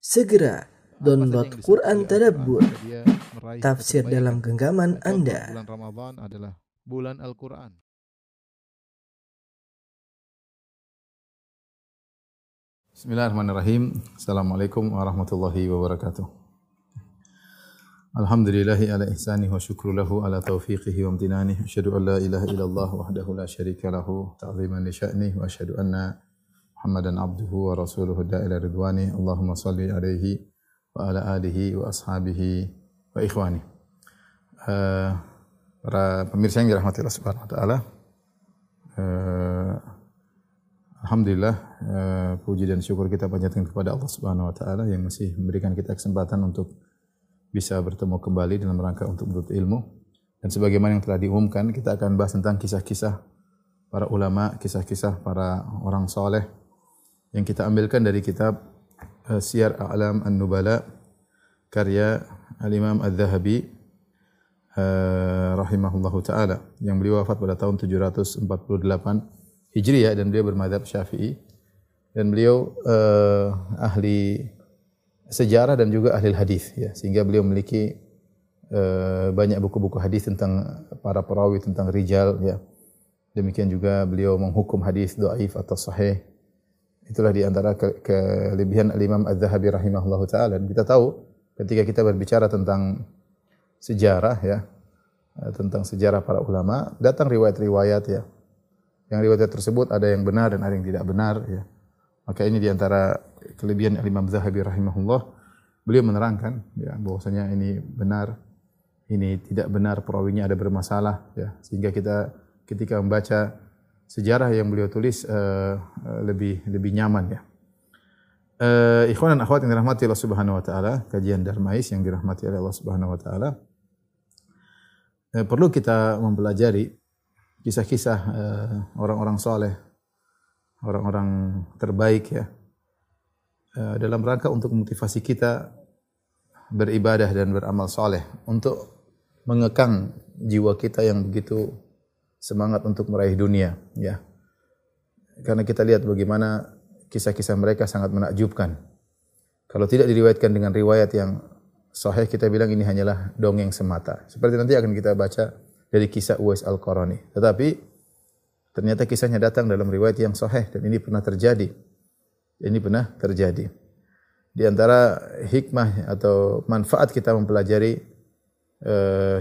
Segera download Quran Tadabbur, tafsir dalam genggaman Anda. Bulan Ramadan adalah bulan Al-Quran. Bismillahirrahmanirrahim. Assalamualaikum warahmatullahi wabarakatuh. Alhamdulillahi ala ihsani wa syukru lahu ala taufiqihi wa amtinani. Asyhadu an la ilaha illallah wahdahu la syarika lahu ta'ziman li sya'ni wa asyhadu anna Muhammadan abduhu wa rasuluhu da'ila ridwani. Allahumma salli alaihi wa ala alihi wa ashabihi wa ikhwani. Eh, para pemirsa yang dirahmati Allah Subhanahu wa taala. eh, Alhamdulillah eh, puji dan syukur kita panjatkan kepada Allah Subhanahu wa taala yang masih memberikan kita kesempatan untuk bisa bertemu kembali dalam rangka untuk menuntut ilmu. Dan sebagaimana yang telah diumumkan, kita akan bahas tentang kisah-kisah para ulama, kisah-kisah para orang soleh yang kita ambilkan dari kitab eh, Siyar A'lam An-Nubala karya Al-Imam Al-Zahabi eh, rahimahullahu taala yang beliau wafat pada tahun 748 Hijriah dan beliau bermadhab Syafi'i. Dan beliau eh, ahli sejarah dan juga ahli hadis ya. Sehingga beliau memiliki eh, banyak buku-buku hadis tentang para perawi tentang rijal ya. Demikian juga beliau menghukum hadis dhaif atau sahih itulah di antara ke- kelebihan Al-Imam Az-Zahabi rahimahullahu taala. Dan kita tahu ketika kita berbicara tentang sejarah ya eh, tentang sejarah para ulama datang riwayat-riwayat ya. Yang riwayat tersebut ada yang benar dan ada yang tidak benar ya. Maka ini di antara kelebihan Imam Zahabi rahimahullah. Beliau menerangkan ya bahwasanya ini benar ini tidak benar perawinya ada bermasalah ya. Sehingga kita ketika membaca sejarah yang beliau tulis eh, lebih lebih nyaman ya. Eh, ikhwan dan akhwat yang dirahmati Allah Subhanahu wa taala, kajian Darmais yang dirahmati oleh Allah Subhanahu wa taala. Eh, perlu kita mempelajari kisah-kisah orang-orang soleh, orang-orang terbaik ya, Eh, dalam rangka untuk memotivasi kita beribadah dan beramal soleh, untuk mengekang jiwa kita yang begitu semangat untuk meraih dunia, ya. Karena kita lihat bagaimana kisah-kisah mereka sangat menakjubkan. Kalau tidak diriwayatkan dengan riwayat yang sahih, kita bilang ini hanyalah dongeng semata. Seperti nanti akan kita baca dari kisah Uwais Al-Qarani. Tetapi ternyata kisahnya datang dalam riwayat yang sahih dan ini pernah terjadi. Ini pernah terjadi. Di antara hikmah atau manfaat kita mempelajari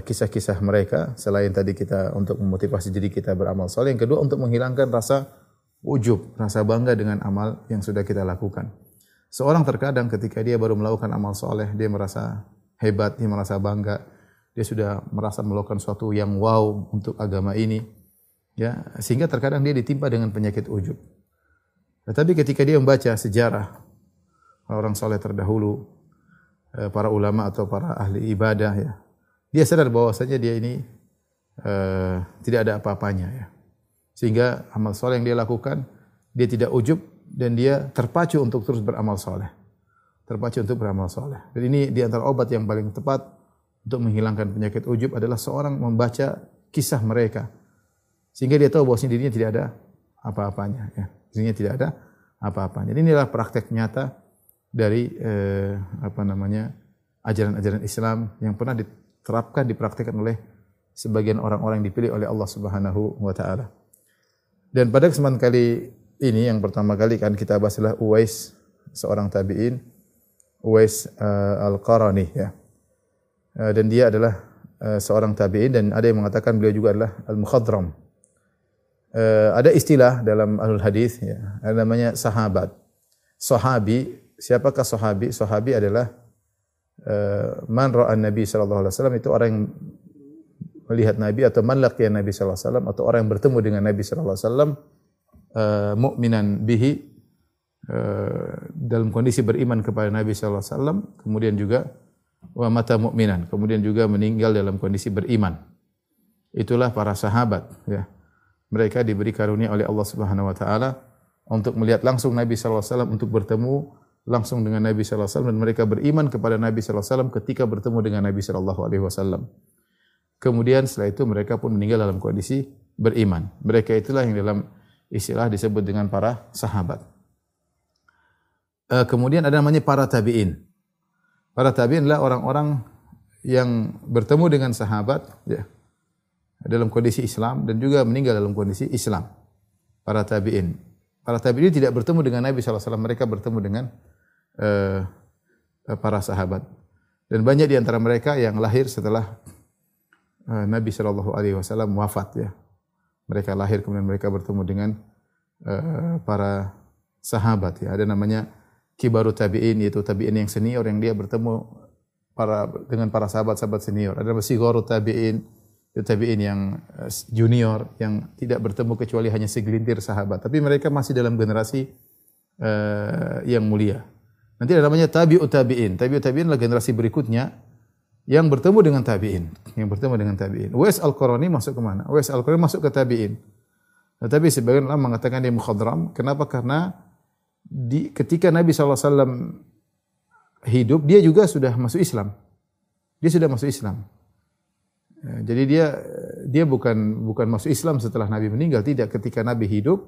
kisah-kisah mereka selain tadi kita untuk memotivasi diri kita beramal soleh, yang kedua untuk menghilangkan rasa ujub, rasa bangga dengan amal yang sudah kita lakukan. Seorang terkadang ketika dia baru melakukan amal soleh, dia merasa hebat, dia merasa bangga, dia sudah merasa melakukan sesuatu yang wow untuk agama ini, ya sehingga terkadang dia ditimpa dengan penyakit ujub. Tetapi ketika dia membaca sejarah orang soleh terdahulu, eh, para ulama atau para ahli ibadah, ya, dia sadar bahwasanya dia ini eh, tidak ada apa-apanya, ya. Sehingga amal soleh yang dia lakukan, dia tidak ujub dan dia terpacu untuk terus beramal soleh. Terpacu untuk beramal soleh. Dan ini di antara obat yang paling tepat untuk menghilangkan penyakit ujub adalah seorang membaca kisah mereka. Sehingga dia tahu bahwasanya dirinya tidak ada apa-apanya. Ya. Dirinya tidak ada apa-apanya. Jadi inilah praktek nyata dari eh, apa namanya ajaran-ajaran Islam yang pernah diterapkan, dipraktikkan oleh sebagian orang-orang yang dipilih oleh Allah Subhanahu wa taala. Dan pada kesempatan kali ini yang pertama kali kan kita bahas adalah Uwais seorang tabi'in Uwais uh, Al-Qarani ya. Uh, dan dia adalah uh, seorang tabi'in dan ada yang mengatakan beliau juga adalah Al-Mukhadram. Uh, ada istilah dalam Ahlul Hadis ya, namanya sahabat. Sahabi, siapakah sahabi? Sahabi adalah uh, man ra'a Nabi sallallahu alaihi wasallam itu orang yang melihat Nabi atau man laqiya Nabi sallallahu alaihi wasallam atau orang yang bertemu dengan Nabi sallallahu alaihi wasallam uh, mukminan bihi uh, dalam kondisi beriman kepada Nabi sallallahu alaihi wasallam kemudian juga wa mata mukminan kemudian juga meninggal dalam kondisi beriman. Itulah para sahabat ya. Mereka diberi karunia oleh Allah Subhanahu wa taala untuk melihat langsung Nabi sallallahu alaihi wasallam untuk bertemu langsung dengan Nabi sallallahu alaihi wasallam dan mereka beriman kepada Nabi sallallahu alaihi wasallam ketika bertemu dengan Nabi sallallahu alaihi wasallam Kemudian setelah itu mereka pun meninggal dalam kondisi beriman. Mereka itulah yang dalam istilah disebut dengan para sahabat. Eh, kemudian ada namanya para tabi'in. Para tabi'in adalah orang-orang yang bertemu dengan sahabat ya, dalam kondisi Islam dan juga meninggal dalam kondisi Islam. Para tabi'in. Para tabi'in tidak bertemu dengan Nabi SAW. Mereka bertemu dengan uh, para sahabat. Dan banyak di antara mereka yang lahir setelah uh, Nabi SAW wafat ya. Mereka lahir kemudian mereka bertemu dengan uh, para sahabat ya. Ada namanya kibaru tabi'in yaitu tabi'in yang senior yang dia bertemu para dengan para sahabat-sahabat senior. Ada gharu tabi'in itu tabi'in yang eh, junior yang tidak bertemu kecuali hanya segelintir sahabat. Tapi mereka masih dalam generasi uh, yang mulia. Nanti ada namanya tabi'ut tabi'in. Tabi'ut tabi'in adalah generasi berikutnya yang bertemu dengan tabi'in. Yang bertemu dengan tabi'in. Uwais Al-Qarani masuk ke mana? Uwais Al-Qarani masuk ke tabi'in. Tetapi sebagian ulama mengatakan dia mukhadram. Kenapa? Karena di, ketika Nabi SAW hidup, dia juga sudah masuk Islam. Dia sudah masuk Islam. Ya, jadi dia dia bukan bukan masuk Islam setelah Nabi meninggal, tidak. Ketika Nabi hidup,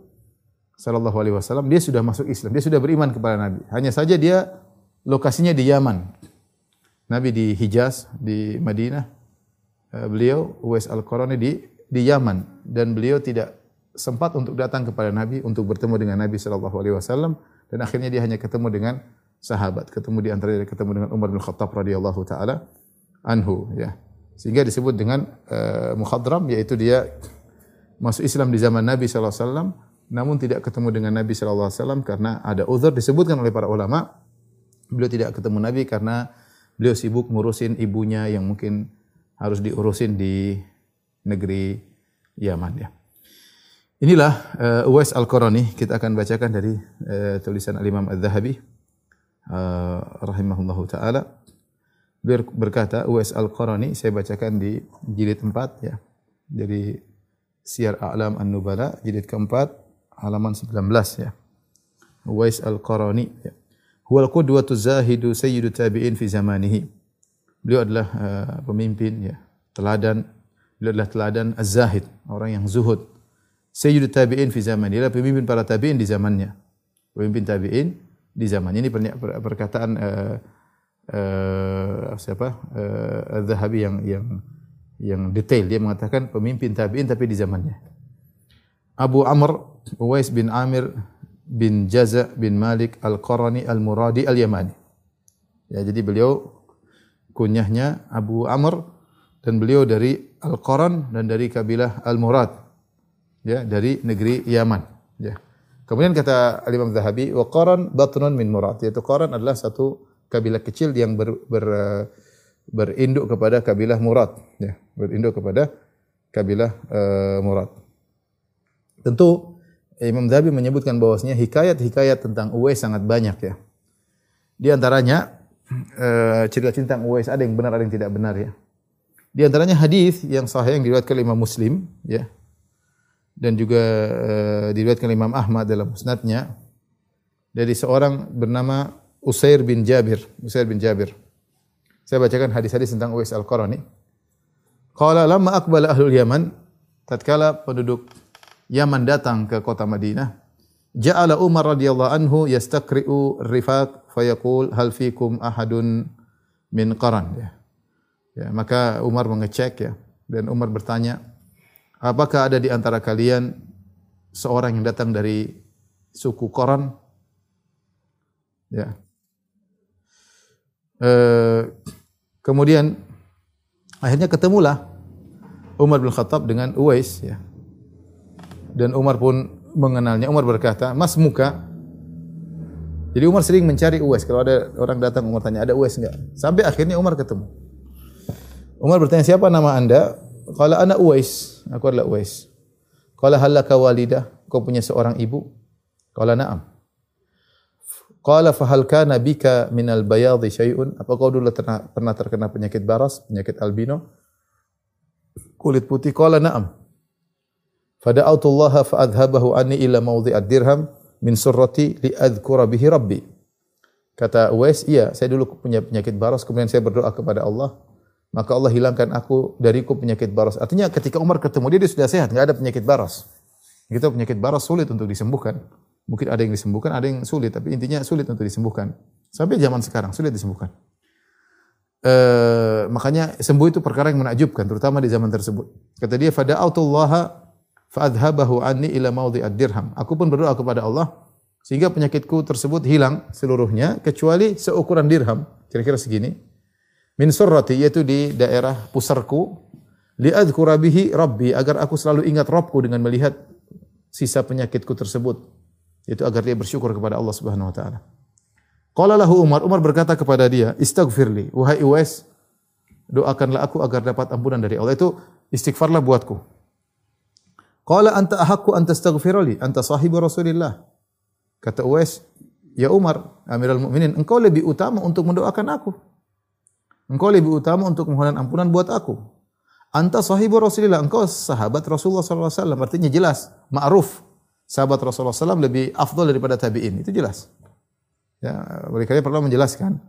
Sallallahu Alaihi Wasallam, dia sudah masuk Islam. Dia sudah beriman kepada Nabi. Hanya saja dia lokasinya di Yaman. Nabi di Hijaz, di Madinah. Eh, beliau Uwais Al-Qarani di di Yaman dan beliau tidak sempat untuk datang kepada Nabi untuk bertemu dengan Nabi sallallahu alaihi wasallam dan akhirnya dia hanya ketemu dengan sahabat, ketemu di antara ketemu dengan Umar bin Khattab radhiyallahu taala anhu ya. Sehingga disebut dengan uh, mukhadram yaitu dia masuk Islam di zaman Nabi sallallahu alaihi wasallam namun tidak ketemu dengan Nabi sallallahu alaihi wasallam karena ada uzur disebutkan oleh para ulama beliau tidak ketemu Nabi karena beliau sibuk ngurusin ibunya yang mungkin harus diurusin di negeri Yaman ya. Inilah uh, Uwais Al-Qarani kita akan bacakan dari uh, tulisan Al-Imam Al-Zahabi uh, rahimahullahu taala. Berkata Uwais Al-Qarani saya bacakan di jilid 4 ya. Dari Syiar A'lam An-Nubala jilid keempat halaman 19 ya. Uwais Al-Qarani ya. Huwal qudwatu zahidu sayyidu tabi'in fi zamanihi. Beliau adalah uh, pemimpin ya, teladan. Beliau adalah teladan az-zahid, orang yang zuhud Sayyidut tabi'in fi zaman. Dia pemimpin para tabi'in di zamannya. Pemimpin tabi'in di zamannya. Ini perkataan uh, uh, siapa? Uh, yang yang yang detail. Dia mengatakan pemimpin tabi'in tapi di zamannya. Abu Amr Uwais bin Amir bin Jaza bin Malik Al-Qarani Al-Muradi Al-Yamani. Ya, jadi beliau kunyahnya Abu Amr dan beliau dari Al-Qaran dan dari kabilah Al-Murad ya dari negeri Yaman ya kemudian kata Al Imam Zahabi wa qaran batnun min Murad yaitu Qaran adalah satu kabilah kecil yang ber, ber, berinduk kepada kabilah Murad ya. Berinduk kepada kabilah uh, Murad. Tentu Imam Zahabi menyebutkan bahwasanya hikayat-hikayat tentang Uwais sangat banyak ya. Di antaranya uh, cerita tentang Uwais ada yang benar ada yang tidak benar ya. Di antaranya hadis yang sahih yang diriwayatkan oleh Imam Muslim ya. Dan juga uh, diriwayatkan Imam Ahmad dalam musnadnya. Dari seorang bernama Usair bin Jabir. Usair bin Jabir. Saya bacakan hadis-hadis tentang Uwais Al-Qarani. Qala lamma aqbala ahlul Yaman, tatkala penduduk Yaman datang ke kota Madinah, ja'ala Umar radhiyallahu anhu yastaqri'u rifaq fayaqul hal fikum ahadun min qaran ya. ya. maka Umar mengecek ya dan Umar bertanya, Apakah ada di antara kalian seorang yang datang dari suku Koran? Ya. E, kemudian akhirnya ketemulah Umar bin Khattab dengan Uwais ya. Dan Umar pun mengenalnya. Umar berkata, "Mas muka." Jadi Umar sering mencari Uwais. Kalau ada orang datang Umar tanya, "Ada Uwais enggak?" Sampai akhirnya Umar ketemu. Umar bertanya, "Siapa nama Anda?" Qala ana Uwais. Aku adalah Uwais. Qala halaka walidah? Kau punya seorang ibu? Qala na'am. Qala fa hal kana bika min al bayadhi syai'un? Apa kau dulu terna, pernah terkena penyakit baras, penyakit albino? Kulit putih? Qala na'am. Fada'autu Allah fa adhabahu anni ila mawdhi'ad dirham min surrati li adhkura bihi rabbi. Kata Uwais, iya, saya dulu punya penyakit baras, kemudian saya berdoa kepada Allah maka Allah hilangkan aku dariku penyakit baras. Artinya ketika Umar ketemu dia, dia sudah sehat, nggak ada penyakit baras. Gitu penyakit baras sulit untuk disembuhkan. Mungkin ada yang disembuhkan, ada yang sulit, tapi intinya sulit untuk disembuhkan. Sampai zaman sekarang sulit disembuhkan. E, makanya sembuh itu perkara yang menakjubkan, terutama di zaman tersebut. Kata dia, "Fada'autullaha fa'adhabahu anni ila maudhi'ad dirham." Aku pun berdoa kepada Allah sehingga penyakitku tersebut hilang seluruhnya kecuali seukuran dirham, kira-kira segini. Min surrati yaitu di daerah pusarku li'adhkura bihi rabbi agar aku selalu ingat Rabbku dengan melihat sisa penyakitku tersebut. Itu agar dia bersyukur kepada Allah Subhanahu wa taala. Qala lahu Umar, Umar berkata kepada dia, "Istaghfirli, wahai Uwais, doakanlah aku agar dapat ampunan dari Allah." Itu istighfarlah buatku. Qala anta ahaqqu an tastaghfirli, anta sahibu Rasulillah. Kata Uwais, "Ya Umar, Amirul Mukminin, engkau lebih utama untuk mendoakan aku. Engkau lebih utama untuk mohon ampunan buat aku. Anta sahibu Rasulillah, engkau sahabat Rasulullah sallallahu alaihi wasallam." Artinya jelas, ma'ruf. Sahabat Rasulullah SAW lebih afdal daripada tabi'in. Itu jelas. Ya, mereka perlu menjelaskan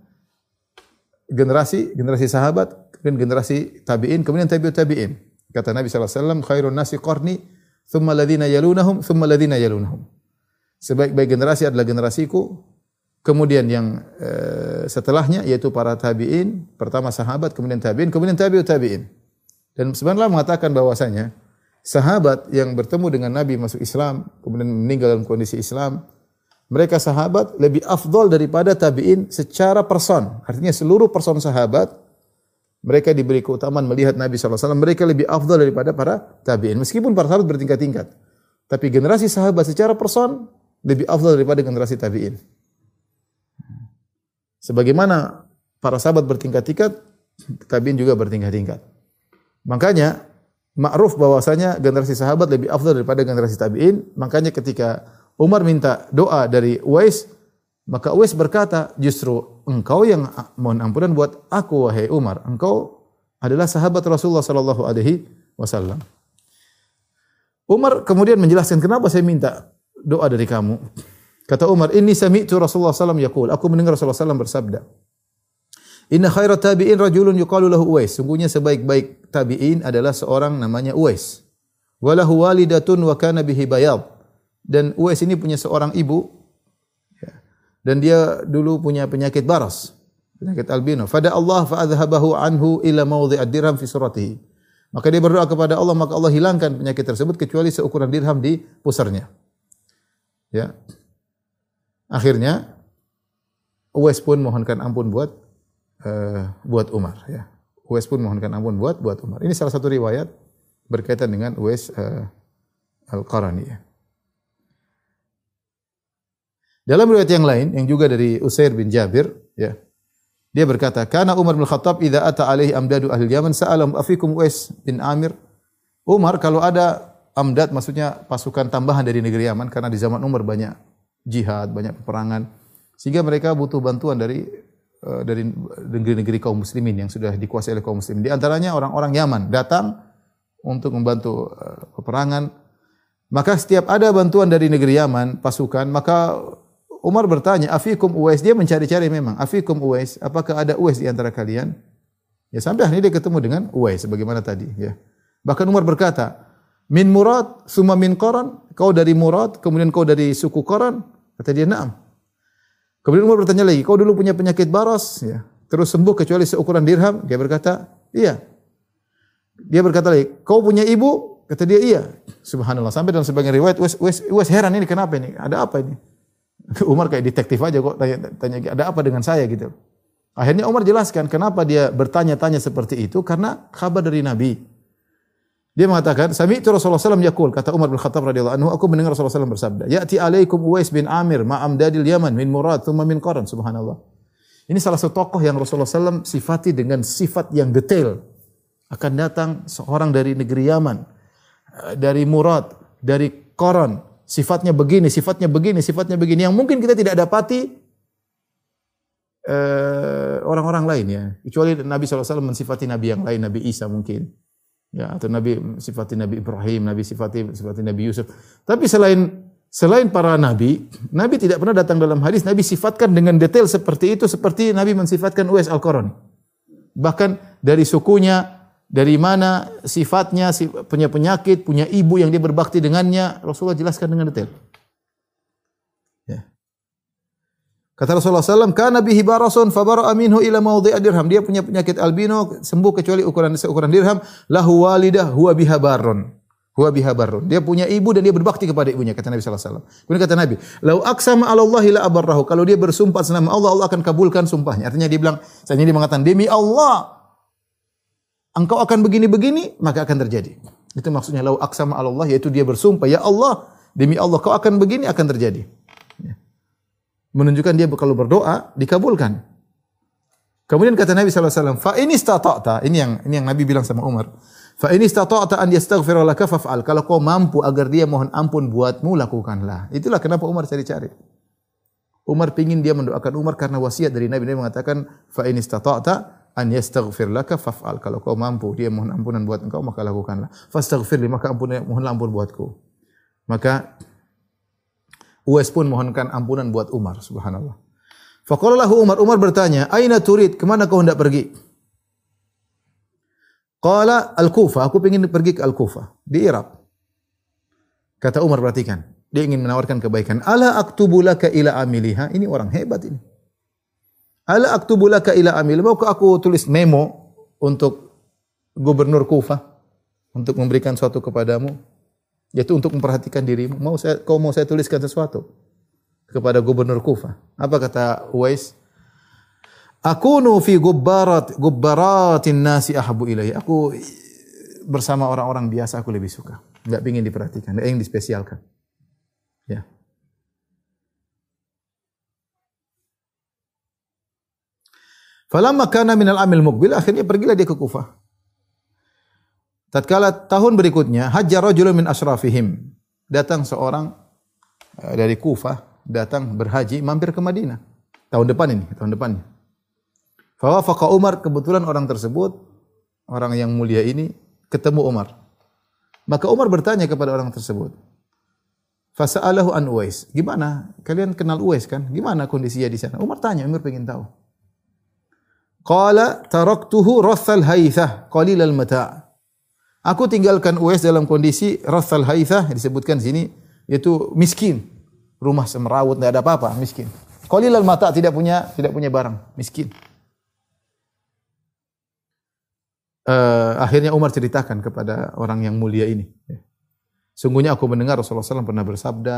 generasi generasi sahabat, kemudian generasi tabi'in, kemudian tabi'ut tabi'in. Kata Nabi SAW, khairun nasi qarni, thumma ladhina yalunahum, thumma ladhina yalunahum. Sebaik-baik generasi adalah generasiku, kemudian yang e, setelahnya yaitu para tabi'in, pertama sahabat, kemudian tabi'in, kemudian tabi'ut tabi'in. Dan sebenarnya mengatakan bahwasanya sahabat yang bertemu dengan Nabi masuk Islam, kemudian meninggal dalam kondisi Islam, mereka sahabat lebih afdol daripada tabi'in secara person. Artinya seluruh person sahabat mereka diberi keutamaan melihat Nabi SAW. Mereka lebih afdol daripada para tabi'in. Meskipun para sahabat bertingkat-tingkat. Tapi generasi sahabat secara person lebih afdol daripada generasi tabi'in. Sebagaimana para sahabat bertingkat-tingkat, tabi'in juga bertingkat-tingkat. Makanya, ma'ruf bahwasanya generasi sahabat lebih afdal daripada generasi tabi'in. Makanya ketika Umar minta doa dari Uwais, maka Uwais berkata, justru engkau yang mohon ampunan buat aku wahai Umar. Engkau adalah sahabat Rasulullah sallallahu alaihi wasallam. Umar kemudian menjelaskan kenapa saya minta doa dari kamu. Kata Umar, "Inni sami'tu Rasulullah sallallahu alaihi wasallam yaqul." Aku mendengar Rasulullah sallallahu bersabda, "Inna khairat tabi'in rajulun yuqalu lahu Uwais." Sungguhnya sebaik-baik tabi'in adalah seorang namanya Uwais. Walahu walidatun wa kana bihi bayad dan Uwais ini punya seorang ibu ya, dan dia dulu punya penyakit baras, penyakit albino. Fada Allah fa adhabahu anhu ila mawdhi'ad dirham fi suratihi. Maka dia berdoa kepada Allah, maka Allah hilangkan penyakit tersebut kecuali seukuran dirham di pusarnya. Ya. Akhirnya Uwais pun mohonkan ampun buat uh, buat Umar ya. Uwais pun mohonkan ampun buat buat Umar. Ini salah satu riwayat berkaitan dengan Uwais uh, Al-Qarani ya. Dalam riwayat yang lain yang juga dari Usair bin Jabir, ya. Dia berkata, "Kana Umar bin Khattab idza ata alaihi amdadu ahli Yaman sa'alam afikum Uwais bin Amir." Umar kalau ada amdad maksudnya pasukan tambahan dari negeri Yaman karena di zaman Umar banyak jihad, banyak peperangan sehingga mereka butuh bantuan dari dari negeri-negeri kaum muslimin yang sudah dikuasai oleh kaum muslimin. Di antaranya orang-orang Yaman datang untuk membantu uh, peperangan. Maka setiap ada bantuan dari negeri Yaman, pasukan, maka Umar bertanya, "Afikum Uwais?" Dia mencari-cari memang, "Afikum Uwais? Apakah ada Uwais di antara kalian?" Ya sampai akhirnya dia ketemu dengan Uwais sebagaimana tadi, ya. Bahkan Umar berkata, "Min Murad, summa min Qaran?" Kau dari Murad, kemudian kau dari suku Qaran? Kata dia, "Na'am." Kemudian Umar bertanya lagi, "Kau dulu punya penyakit baras?" Ya. Terus sembuh kecuali seukuran dirham? Dia berkata, "Iya." Dia berkata lagi, "Kau punya ibu?" Kata dia, "Iya." Subhanallah. Sampai dalam sebagian riwayat, Uwais, Uwais, Uwais heran ini kenapa ini? Ada apa ini? Umar kayak detektif aja kok tanya, tanya ada apa dengan saya gitu. Akhirnya Umar jelaskan kenapa dia bertanya-tanya seperti itu karena kabar dari Nabi. Dia mengatakan, "Sami itu Rasulullah SAW yakul," kata Umar bin Khattab radhiyallahu anhu, aku mendengar Rasulullah SAW bersabda, "Ya'ti alaikum Uwais bin Amir ma'am dadil Yaman min Murad thumma min Qaran." Subhanallah. Ini salah satu tokoh yang Rasulullah SAW sifati dengan sifat yang detail. Akan datang seorang dari negeri Yaman, eh, dari Murad, dari Qaran, sifatnya begini, sifatnya begini, sifatnya begini yang mungkin kita tidak dapati uh, orang-orang lain ya. Kecuali Nabi SAW mensifati Nabi yang lain, Nabi Isa mungkin. Ya, atau Nabi sifati Nabi Ibrahim, Nabi sifati sifati Nabi Yusuf. Tapi selain selain para nabi, Nabi tidak pernah datang dalam hadis Nabi sifatkan dengan detail seperti itu seperti Nabi mensifatkan Uwais Al-Qarani. Bahkan dari sukunya, dari mana sifatnya, punya penyakit, punya ibu yang dia berbakti dengannya, Rasulullah jelaskan dengan detail. Kata Rasulullah SAW, karena bihi barasun fabara minhu ila maudhi'a dirham. Dia punya penyakit albino, sembuh kecuali ukuran seukuran dirham. Lahu walidah huwa biha barun. Huwa biha barun. Dia punya ibu dan dia berbakti kepada ibunya, kata Nabi SAW. Kemudian kata Nabi, lau aksama ala Allah la abarrahu. Kalau dia bersumpah senama Allah, Allah akan kabulkan sumpahnya. Artinya dia bilang, saya dia mengatakan, demi Allah, engkau akan begini-begini, maka akan terjadi. Itu maksudnya lau aksama Allah, yaitu dia bersumpah, ya Allah, demi Allah, kau akan begini, akan terjadi menunjukkan dia kalau berdoa dikabulkan. Kemudian kata Nabi SAW, fa ini istata'ta, ini yang ini yang Nabi bilang sama Umar. Fa ini istata'ta an yastaghfira laka faf'al. Kalau kau mampu agar dia mohon ampun buatmu, lakukanlah. Itulah kenapa Umar cari-cari. Umar pingin dia mendoakan Umar karena wasiat dari Nabi. Nabi mengatakan, fa ini istata'ta an yastaghfir laka faf'al. Kalau kau mampu dia mohon ampunan buat engkau, maka lakukanlah. Fastaghfirli, maka ampun, mohonlah ampun buatku. Maka Uwais pun mohonkan ampunan buat Umar, subhanallah. Faqala Umar, Umar bertanya, "Aina turid? Ke mana kau hendak pergi?" Qala Al-Kufa, aku ingin pergi ke Al-Kufa, di Irak. Kata Umar perhatikan, dia ingin menawarkan kebaikan. Ala aktubu laka ila amiliha? Ini orang hebat ini. Ala aktubu laka ila amil? Mau aku tulis memo untuk gubernur Kufa untuk memberikan sesuatu kepadamu? Yaitu untuk memperhatikan dirimu. Mau saya, kau mau saya tuliskan sesuatu kepada gubernur Kufa. Apa kata Uwais? Aku fi gubbarat gubbaratin nasi ahabu ilahi. Aku bersama orang-orang biasa aku lebih suka. Enggak pingin diperhatikan, enggak ingin dispesialkan. Ya. Falamma kana minal amil muqbil akhirnya pergilah dia ke Kufah. Tatkala tahun berikutnya, hajjar rajulun min asrafihim. Datang seorang eh, dari Kufah, datang berhaji mampir ke Madinah. Tahun depan ini, tahun depannya. Fawafaqa Umar, kebetulan orang tersebut, orang yang mulia ini, ketemu Umar. Maka Umar bertanya kepada orang tersebut. Fasa'alahu an Uwais. Gimana? Kalian kenal Uwais kan? Gimana kondisinya di sana? Umar tanya, Umar pengen tahu. Qala taraktuhu rathal haithah qalilal mata'. Aku tinggalkan Uwais dalam kondisi Rathal Haithah disebutkan di sini yaitu miskin. Rumah semerawut tidak ada apa-apa, miskin. Qalilal mata tidak punya tidak punya barang, miskin. Uh, akhirnya Umar ceritakan kepada orang yang mulia ini. Sungguhnya aku mendengar Rasulullah SAW pernah bersabda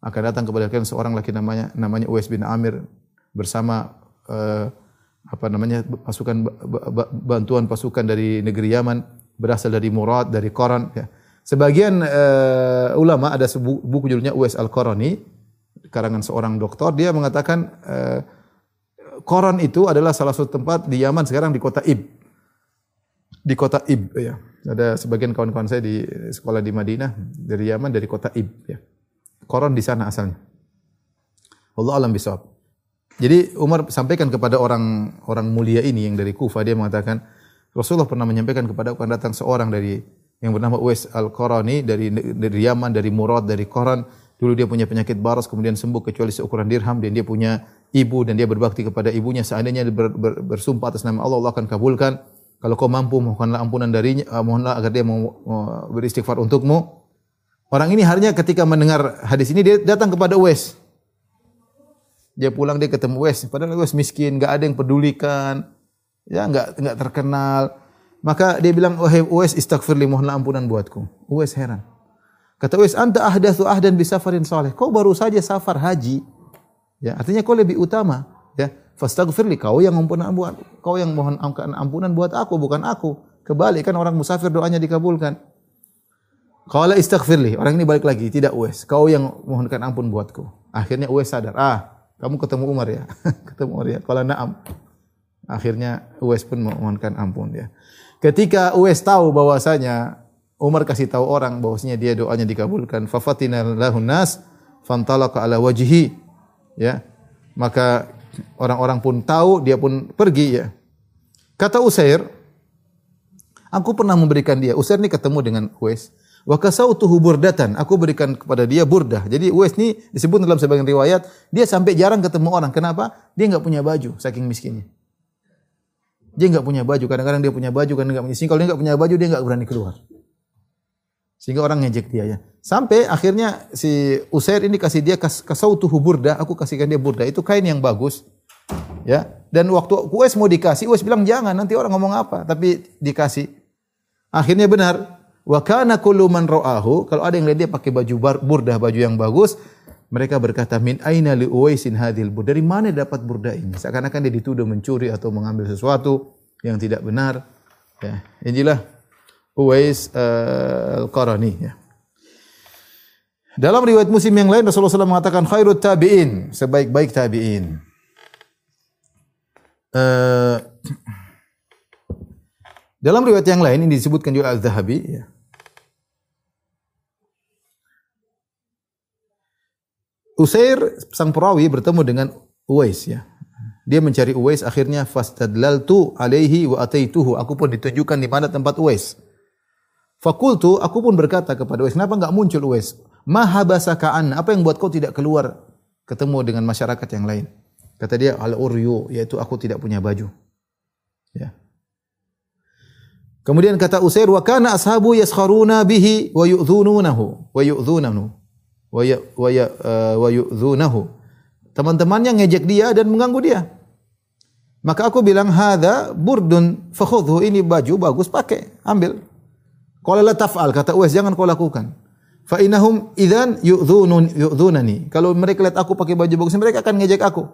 akan datang kepada kalian seorang laki namanya namanya Uwais bin Amir bersama uh, apa namanya pasukan bantuan pasukan dari negeri Yaman berasal dari murad, dari koran. Ya. Sebagian uh, ulama ada sebuah buku judulnya Uwais Al-Qarani, karangan seorang doktor, dia mengatakan uh, koran itu adalah salah satu tempat di Yaman sekarang di kota Ib. Di kota Ib ya. Ada sebagian kawan-kawan saya di sekolah di Madinah dari Yaman dari kota Ib ya. Koran di sana asalnya. Allah alam bisawab. Jadi Umar sampaikan kepada orang orang mulia ini yang dari Kufa dia mengatakan Rasulullah pernah menyampaikan kepada akan datang seorang dari yang bernama Uwais Al-Qarani dari dari Yaman, dari Murad, dari Qaran. Dulu dia punya penyakit baras kemudian sembuh kecuali seukuran dirham dan dia punya ibu dan dia berbakti kepada ibunya. Seandainya ber, ber, bersumpah atas nama Allah, Allah akan kabulkan. Kalau kau mampu mohonlah ampunan darinya, uh, mohonlah agar dia mau uh, beristighfar untukmu. Orang ini harinya ketika mendengar hadis ini dia datang kepada Uwais. Dia pulang dia ketemu Uwais, padahal Uwais miskin, enggak ada yang pedulikan ya enggak enggak terkenal. Maka dia bilang, "Wahai Uwais, istaghfirli mohonlah ampunan buatku." Uwais heran. Kata Uwais, "Anta ahdatsu ahdan bi safarin salih." Kau baru saja safar haji. Ya, artinya kau lebih utama, ya. Fastaghfirli, kau yang ampunan buat kau yang mohon ampunan buat aku bukan aku. Kebalik kan orang musafir doanya dikabulkan. Qala istaghfirli. Orang ini balik lagi, tidak Uwais. Kau yang mohonkan ampun buatku. Akhirnya Uwais sadar, ah, kamu ketemu Umar ya. ketemu Umar ya. Qala na'am. Akhirnya Uwais pun memohonkan ampun ya. Ketika Uwais tahu bahwasanya Umar kasih tahu orang bahwasanya dia doanya dikabulkan, fafatina lahun nas fantalaqa ala wajhi ya. Maka orang-orang pun tahu, dia pun pergi ya. Kata Usair, aku pernah memberikan dia. Usair ini ketemu dengan Uwais. Wa kasautuhu burdatan. Aku berikan kepada dia burdah. Jadi Uwais ini disebut dalam sebagian riwayat, dia sampai jarang ketemu orang. Kenapa? Dia enggak punya baju saking miskinnya. Dia nggak punya baju. Kadang-kadang dia punya baju, kadang nggak punya. Sini kalau dia nggak punya baju, dia nggak berani keluar. Sehingga orang ngejek dia ya. Sampai akhirnya si Usair ini kasih dia kas, kasautuhu burda, aku kasihkan dia burda. Itu kain yang bagus. Ya. Dan waktu Uwais mau dikasih, Uwais bilang jangan, nanti orang ngomong apa. Tapi dikasih. Akhirnya benar. Wa kana kullu man ra'ahu, kalau ada yang lihat dia pakai baju bar, burdah, baju yang bagus, mereka berkata min aina li Uwaisin hadhil? Dari mana dapat burda ini? Seakan-akan dia dituduh mencuri atau mengambil sesuatu yang tidak benar. Ya, inilah Uwais uh, Al-Qarani ya. Dalam riwayat Muslim yang lain Rasulullah SAW mengatakan khairut tabi'in, sebaik-baik tabi'in. Uh, dalam riwayat yang lain ini disebutkan juga Al-Zahabi ya. Usair sang perawi bertemu dengan Uwais ya. Dia mencari Uwais akhirnya fastadlaltu alaihi wa ataituhu. Aku pun ditunjukkan di mana tempat Uwais. Fakultu, aku pun berkata kepada Uwais, kenapa enggak muncul Uwais? Mahabasaka an, apa yang buat kau tidak keluar ketemu dengan masyarakat yang lain? Kata dia, al uryu, yaitu aku tidak punya baju. Ya. Kemudian kata Usair, wa kana ashabu yaskharuna bihi wa yu'dhununahu wa yu'dhunahu wa ya, ya, yu'dhunahu. Teman-temannya ngejek dia dan mengganggu dia. Maka aku bilang, "Hadza burdun fakhudhu." Ini baju bagus, pakai, ambil. Qala la taf'al, kata Uwais, jangan kau lakukan. Fa innahum idzan yu'dhunun yu'dhunani. Kalau mereka lihat aku pakai baju bagus, mereka akan ngejek aku.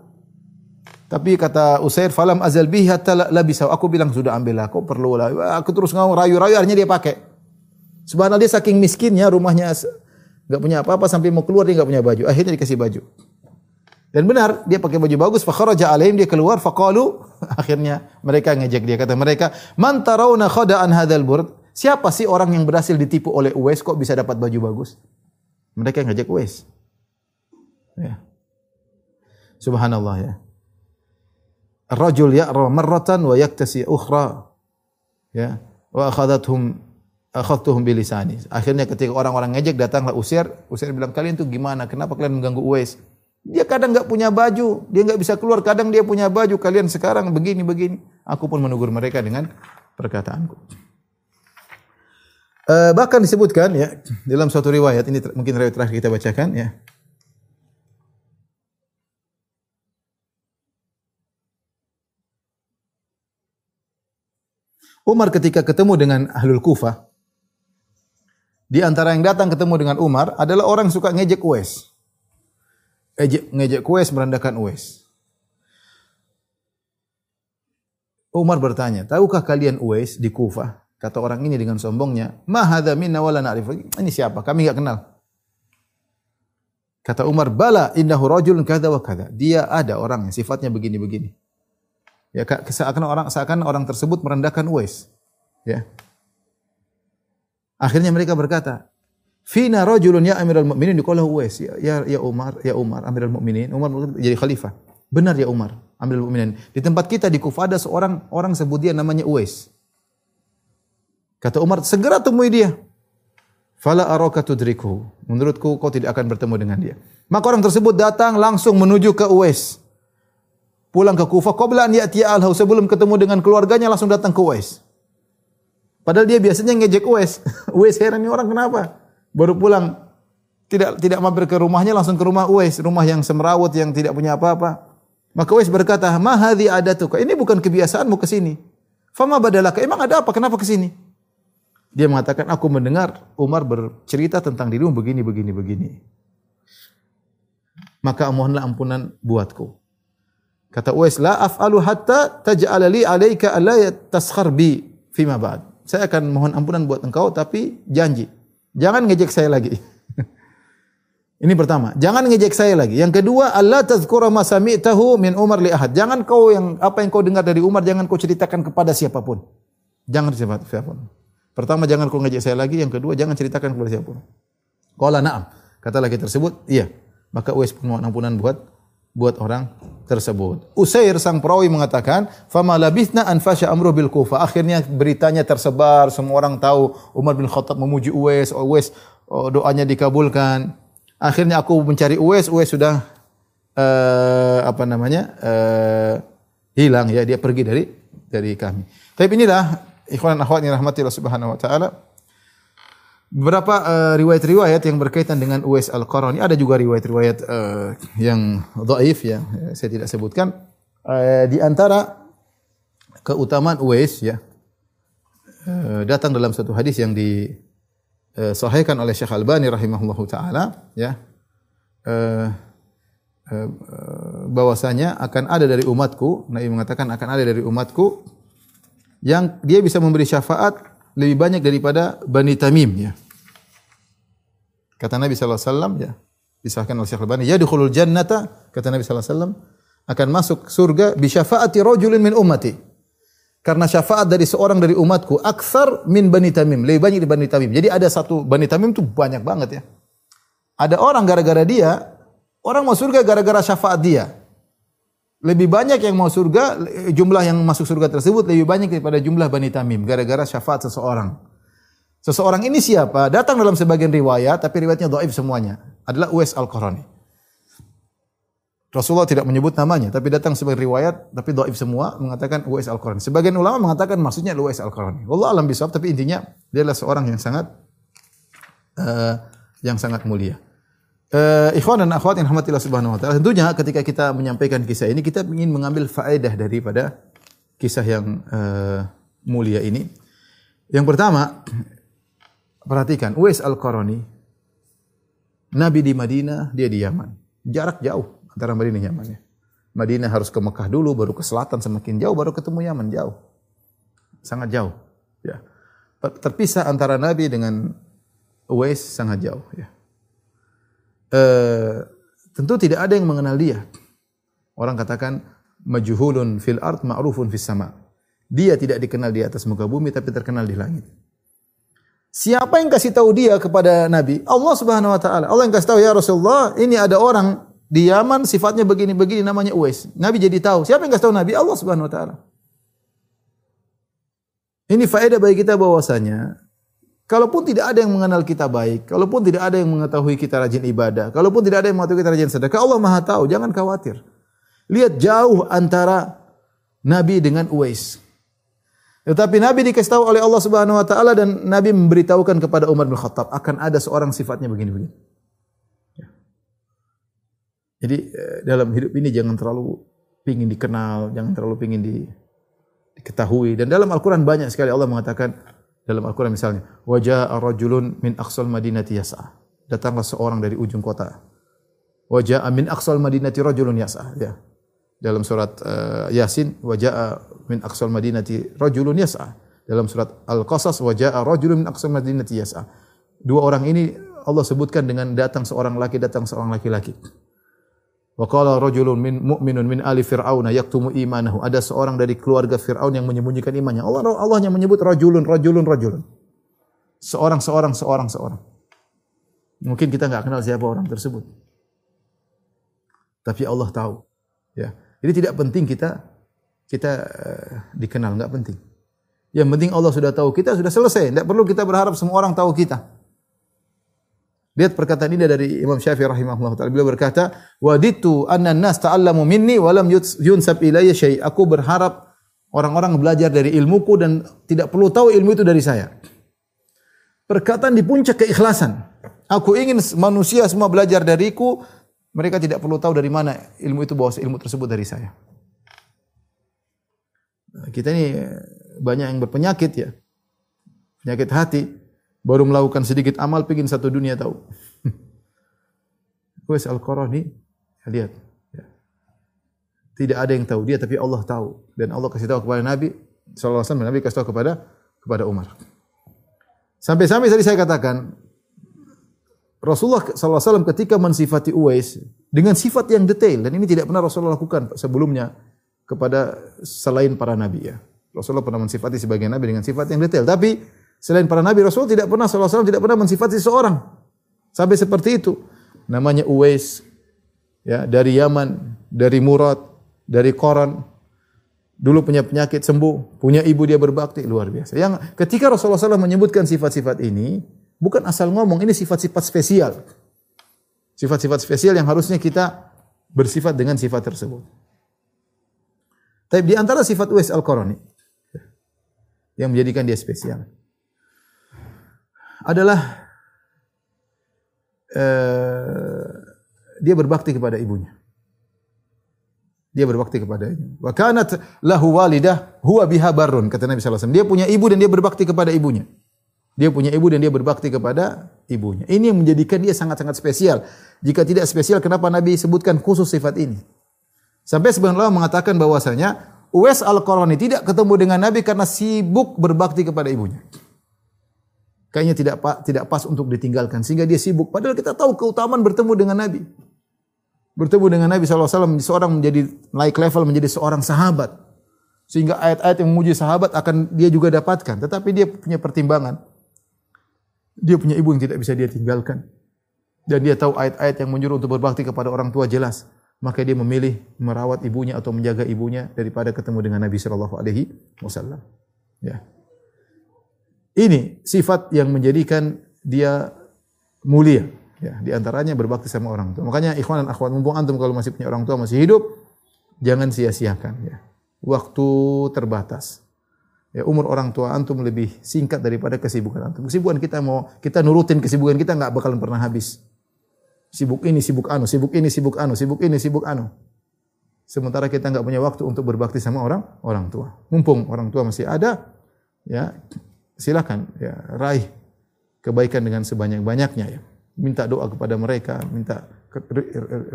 Tapi kata Usair, falam azal bihi hatta labisa. Aku bilang sudah ambillah, kau perlu lah. Aku terus ngomong rayu-rayu, akhirnya dia pakai. Subhanallah dia saking miskinnya, rumahnya enggak punya apa-apa sampai mau keluar dia enggak punya baju. Akhirnya dikasih baju. Dan benar, dia pakai baju bagus, fa kharaja alaihim dia keluar faqalu akhirnya mereka ngejek dia kata mereka, "Man tarawna khada'an hadzal burd?" Siapa sih orang yang berhasil ditipu oleh Uwais kok bisa dapat baju bagus? Mereka ngajak Uwais. Ya. Subhanallah ya. Rajul ya'ra marratan wa yaktasi ukhra. Ya. Wa akhadathum akhadtuhum bilisani. Akhirnya ketika orang-orang ngejek datanglah Usair, Usair bilang, "Kalian tuh gimana? Kenapa kalian mengganggu Uwais?" Dia kadang enggak punya baju, dia enggak bisa keluar, kadang dia punya baju. Kalian sekarang begini begini. Aku pun menegur mereka dengan perkataanku. Uh, bahkan disebutkan ya dalam suatu riwayat ini mungkin riwayat terakhir kita bacakan ya. Umar ketika ketemu dengan Ahlul Kufah di antara yang datang ketemu dengan Umar adalah orang suka ngejek Uwais. Ngejek, ngejek Uwais merendahkan Uwais. Umar bertanya, "Tahukah kalian Uwais di Kufah?" Kata orang ini dengan sombongnya, "Ma hadza minna wala na'rif." Ini siapa? Kami enggak kenal. Kata Umar, "Bala innahu rajulun kadza wa kadza." Dia ada orang yang sifatnya begini-begini. Ya, seakan orang seakan orang tersebut merendahkan Uwais. Ya. Akhirnya mereka berkata, "Fina rajulun ya Amirul Mukminin qala Uwais." Ya, ya, ya Umar, ya Umar Amirul Mukminin. Umar jadi khalifah. Benar ya Umar, Amirul Mukminin. Di tempat kita di Kufah ada seorang orang sebut dia namanya Uwais. Kata Umar, segera temui dia. Fala araka tudriku. Menurutku kau tidak akan bertemu dengan dia. Maka orang tersebut datang langsung menuju ke Uwais. Pulang ke Kufah. Qabla an ya'tiya al Sebelum ketemu dengan keluarganya langsung datang ke Uwais. Padahal dia biasanya ngejek Uwais. Uwais heran ini orang kenapa? Baru pulang tidak tidak mampir ke rumahnya langsung ke rumah Uwais, rumah yang semrawut yang tidak punya apa-apa. Maka Uwais berkata, "Ma hadhi adatuka?" Ini bukan kebiasaanmu ke sini. Fama badalaka? Emang ada apa? Kenapa ke sini? Dia mengatakan, aku mendengar Umar bercerita tentang dirimu begini, begini, begini. Maka mohonlah ampunan buatku. Kata Uwais, la af'alu hatta taj'ala li alaika alla taskhar bi fima ba'd. Saya akan mohon ampunan buat engkau tapi janji jangan ngejek saya lagi. Ini pertama, jangan ngejek saya lagi. Yang kedua, Allah tazkura ma sami'tahu min Umar li ahad. Jangan kau yang apa yang kau dengar dari Umar jangan kau ceritakan kepada siapa pun. Jangan siapa pun. Pertama jangan kau ngajak saya lagi, yang kedua jangan ceritakan kepada siapa pun. Qala na'am. Kata laki tersebut, iya. Maka Uwais pun mohon ampunan buat buat orang tersebut. Usair sang perawi mengatakan, "Fama labithna an fasha amru bil Kufah." Akhirnya beritanya tersebar, semua orang tahu Umar bin Khattab memuji Uwais, Uwais oh, doanya dikabulkan. Akhirnya aku mencari Uwais, Uwais sudah uh, apa namanya? Uh, hilang ya, dia pergi dari dari kami. Tapi inilah ikhwan akhwat yang rahmati Allah Subhanahu wa taala. Beberapa eh, riwayat-riwayat yang berkaitan dengan Uwais Al-Qarani, ada juga riwayat-riwayat eh, yang dhaif ya, saya tidak sebutkan. Eh, di antara keutamaan Uwais ya, eh, datang dalam satu hadis yang disahihkan oleh Syekh Albani rahimahullahu taala ya. Eh, eh, bahwasanya akan ada dari umatku, Nabi mengatakan akan ada dari umatku yang dia bisa memberi syafaat lebih banyak daripada Bani Tamim ya. Kata Nabi sallallahu alaihi wasallam ya, disahkan oleh Syekh Al-Albani, yadkhulul jannata kata Nabi sallallahu alaihi wasallam akan masuk surga bi syafaati rajulin min ummati. Karena syafaat dari seorang dari umatku aksar min Bani Tamim, lebih banyak di Bani Tamim. Jadi ada satu Bani Tamim itu banyak banget ya. Ada orang gara-gara dia orang mau surga gara-gara syafaat dia. Lebih banyak yang mau surga, jumlah yang masuk surga tersebut lebih banyak daripada jumlah Bani Tamim gara-gara syafaat seseorang. Seseorang ini siapa? Datang dalam sebagian riwayat, tapi riwayatnya dhaif semuanya. Adalah Uwais Al-Qarani. Rasulullah tidak menyebut namanya, tapi datang sebagai riwayat, tapi dhaif semua mengatakan Uwais Al-Qarani. Sebagian ulama mengatakan maksudnya Uwais Al-Qarani. Allah alam bisawab, tapi intinya dia adalah seorang yang sangat uh, yang sangat mulia. Uh, ikhwan dan akhwat yang rahmatillah subhanahu wa ta'ala. Tentunya ketika kita menyampaikan kisah ini, kita ingin mengambil faedah daripada kisah yang uh, mulia ini. Yang pertama, perhatikan, Uwais Al-Qarani, Nabi di Madinah, dia di Yaman. Jarak jauh antara Madinah dan Yaman. Ya. Madinah harus ke Mekah dulu, baru ke selatan semakin jauh, baru ketemu Yaman jauh. Sangat jauh. Ya. Terpisah antara Nabi dengan Uwais sangat jauh. Ya uh, tentu tidak ada yang mengenal dia. Orang katakan majhulun fil ard ma'rufun fis sama. Dia tidak dikenal di atas muka bumi tapi terkenal di langit. Siapa yang kasih tahu dia kepada Nabi? Allah Subhanahu wa taala. Allah yang kasih tahu ya Rasulullah, ini ada orang di Yaman sifatnya begini-begini namanya Uwais. Nabi jadi tahu. Siapa yang kasih tahu Nabi? Allah Subhanahu wa taala. Ini faedah bagi kita bahwasanya Kalaupun tidak ada yang mengenal kita baik, kalaupun tidak ada yang mengetahui kita rajin ibadah, kalaupun tidak ada yang mengetahui kita rajin sedekah, Allah Maha tahu, jangan khawatir. Lihat jauh antara Nabi dengan Uwais. Tetapi Nabi dikasih tahu oleh Allah Subhanahu wa taala dan Nabi memberitahukan kepada Umar bin Khattab akan ada seorang sifatnya begini-begini. Jadi eh, dalam hidup ini jangan terlalu pingin dikenal, jangan terlalu pingin di, diketahui. Dan dalam Al-Quran banyak sekali Allah mengatakan dalam Al-Quran misalnya, wajah rajulun min aqsal madinati yas'a. Datanglah seorang dari ujung kota. Wajah min aqsal madinati rajulun yas'a. Ya. Dalam surat uh, Yasin, wajah min aqsal madinati rajulun yas'a. Dalam surat Al-Qasas, wajah rajulun min aqsal madinati yas'a. Dua orang ini Allah sebutkan dengan datang seorang laki, datang seorang laki-laki. Wa qala rajulun min mu'minun min ali fir'auna yaktumu imanahu. Ada seorang dari keluarga Firaun yang menyembunyikan imannya. Allah Allah yang menyebut rajulun rajulun rajulun. Seorang seorang seorang seorang. Mungkin kita enggak kenal siapa orang tersebut. Tapi Allah tahu. Ya. Jadi tidak penting kita kita uh, dikenal, enggak penting. Yang penting Allah sudah tahu kita sudah selesai. Tidak perlu kita berharap semua orang tahu kita. Lihat perkataan ini dari Imam Syafi'i rahimahullah taala. Beliau berkata, "Waditu anna nas ta'allamu minni wa lam yunsab ilayya syai." Aku berharap orang-orang belajar dari ilmuku dan tidak perlu tahu ilmu itu dari saya. Perkataan di puncak keikhlasan. Aku ingin manusia semua belajar dariku, mereka tidak perlu tahu dari mana ilmu itu bahwa ilmu tersebut dari saya. Kita ini banyak yang berpenyakit ya. Penyakit hati baru melakukan sedikit amal pingin satu dunia tahu. Wes Al-Qarani lihat ya. Tidak ada yang tahu dia tapi Allah tahu dan Allah kasih tahu kepada Nabi sallallahu alaihi wasallam Nabi kasih tahu kepada kepada Umar. Sampai-sampai tadi saya katakan Rasulullah sallallahu alaihi wasallam ketika mensifati Uwais dengan sifat yang detail dan ini tidak pernah Rasulullah lakukan sebelumnya kepada selain para nabi ya. Rasulullah pernah mensifati sebagian nabi dengan sifat yang detail tapi Selain para nabi Rasul tidak pernah wasallam tidak pernah mensifati seseorang. Sampai seperti itu. Namanya Uwais ya dari Yaman, dari Murad, dari Koran. Dulu punya penyakit sembuh, punya ibu dia berbakti luar biasa. Yang ketika Rasulullah SAW menyebutkan sifat-sifat ini, bukan asal ngomong, ini sifat-sifat spesial. Sifat-sifat spesial yang harusnya kita bersifat dengan sifat tersebut. Tapi di antara sifat Uwais Al-Qarani yang menjadikan dia spesial adalah eh, dia berbakti kepada ibunya. Dia berbakti kepada ibunya. Wa kanat lahu walidah huwa biha barrun kata Nabi sallallahu. Dia punya ibu dan dia berbakti kepada ibunya. Dia punya ibu dan dia berbakti kepada ibunya. Ini yang menjadikan dia sangat-sangat spesial. Jika tidak spesial, kenapa Nabi sebutkan khusus sifat ini? Sampai sebagian ulama mengatakan bahwasanya Uwais Al-Qarani tidak ketemu dengan Nabi karena sibuk berbakti kepada ibunya. Kayaknya tidak tidak pas untuk ditinggalkan sehingga dia sibuk. Padahal kita tahu keutamaan bertemu dengan Nabi. Bertemu dengan Nabi SAW, seorang menjadi naik level menjadi seorang sahabat. Sehingga ayat-ayat yang memuji sahabat akan dia juga dapatkan. Tetapi dia punya pertimbangan. Dia punya ibu yang tidak bisa dia tinggalkan. Dan dia tahu ayat-ayat yang menyuruh untuk berbakti kepada orang tua jelas. Maka dia memilih merawat ibunya atau menjaga ibunya daripada ketemu dengan Nabi Shallallahu Alaihi Wasallam. Ya. Ini sifat yang menjadikan dia mulia. Ya, di antaranya berbakti sama orang tua. Makanya ikhwan dan akhwat, mumpung antum kalau masih punya orang tua masih hidup, jangan sia-siakan ya. Waktu terbatas. Ya, umur orang tua antum lebih singkat daripada kesibukan antum. Kesibukan kita mau kita nurutin kesibukan kita nggak bakalan pernah habis. Sibuk ini, sibuk anu, sibuk ini, sibuk anu, sibuk ini, sibuk anu. Sementara kita nggak punya waktu untuk berbakti sama orang orang tua. Mumpung orang tua masih ada, ya silakan ya raih kebaikan dengan sebanyak-banyaknya ya. Minta doa kepada mereka, minta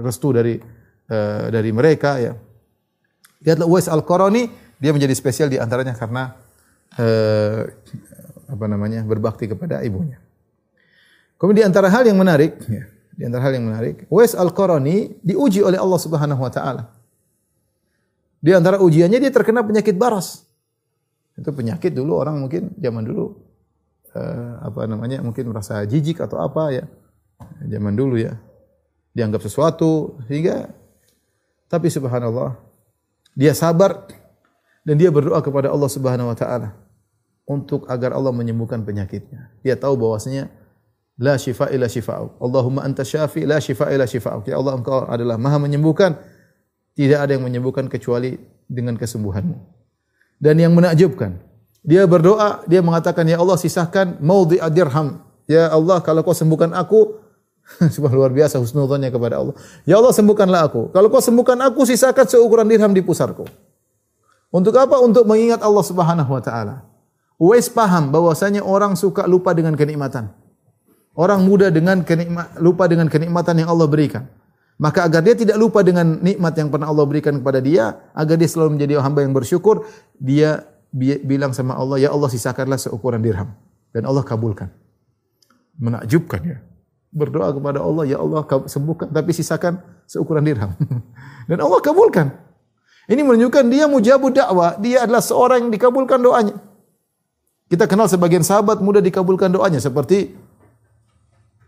restu dari uh, dari mereka ya. Lihatlah Uwais Al-Qarani, dia menjadi spesial di antaranya karena eh, apa namanya berbakti kepada ibunya. Kemudian di antara hal yang menarik, ya, di antara hal yang menarik, Wais Al-Qarani diuji oleh Allah Subhanahu wa taala. Di antara ujiannya dia terkena penyakit baras. Itu penyakit dulu orang mungkin zaman dulu eh, apa namanya mungkin merasa jijik atau apa ya. Zaman dulu ya. Dianggap sesuatu sehingga tapi subhanallah dia sabar dan dia berdoa kepada Allah Subhanahu wa taala untuk agar Allah menyembuhkan penyakitnya. Dia tahu bahwasanya la syifa illa syifa'u. Allahumma anta syafi la syifa illa syifa'u. Ya Allah engkau adalah Maha menyembuhkan. Tidak ada yang menyembuhkan kecuali dengan kesembuhanmu. Dan yang menakjubkan, dia berdoa, dia mengatakan, Ya Allah sisahkan maudhi dirham. Ya Allah kalau kau sembuhkan aku, Subhanallah luar biasa husnudzonnya kepada Allah. Ya Allah sembuhkanlah aku. Kalau kau sembuhkan aku, sisakan seukuran dirham di pusarku. Untuk apa? Untuk mengingat Allah Subhanahu wa taala. Uwais paham bahwasanya orang suka lupa dengan kenikmatan. Orang muda dengan kenikmat, lupa dengan kenikmatan yang Allah berikan. Maka agar dia tidak lupa dengan nikmat yang pernah Allah berikan kepada dia, agar dia selalu menjadi hamba yang bersyukur, dia bilang sama Allah, "Ya Allah, sisakanlah seukuran dirham." Dan Allah kabulkan. Menakjubkan ya. Berdoa kepada Allah, "Ya Allah, sembuhkan tapi sisakan seukuran dirham." Dan Allah kabulkan. Ini menunjukkan dia mujabud dakwah, dia adalah seorang yang dikabulkan doanya. Kita kenal sebagian sahabat mudah dikabulkan doanya seperti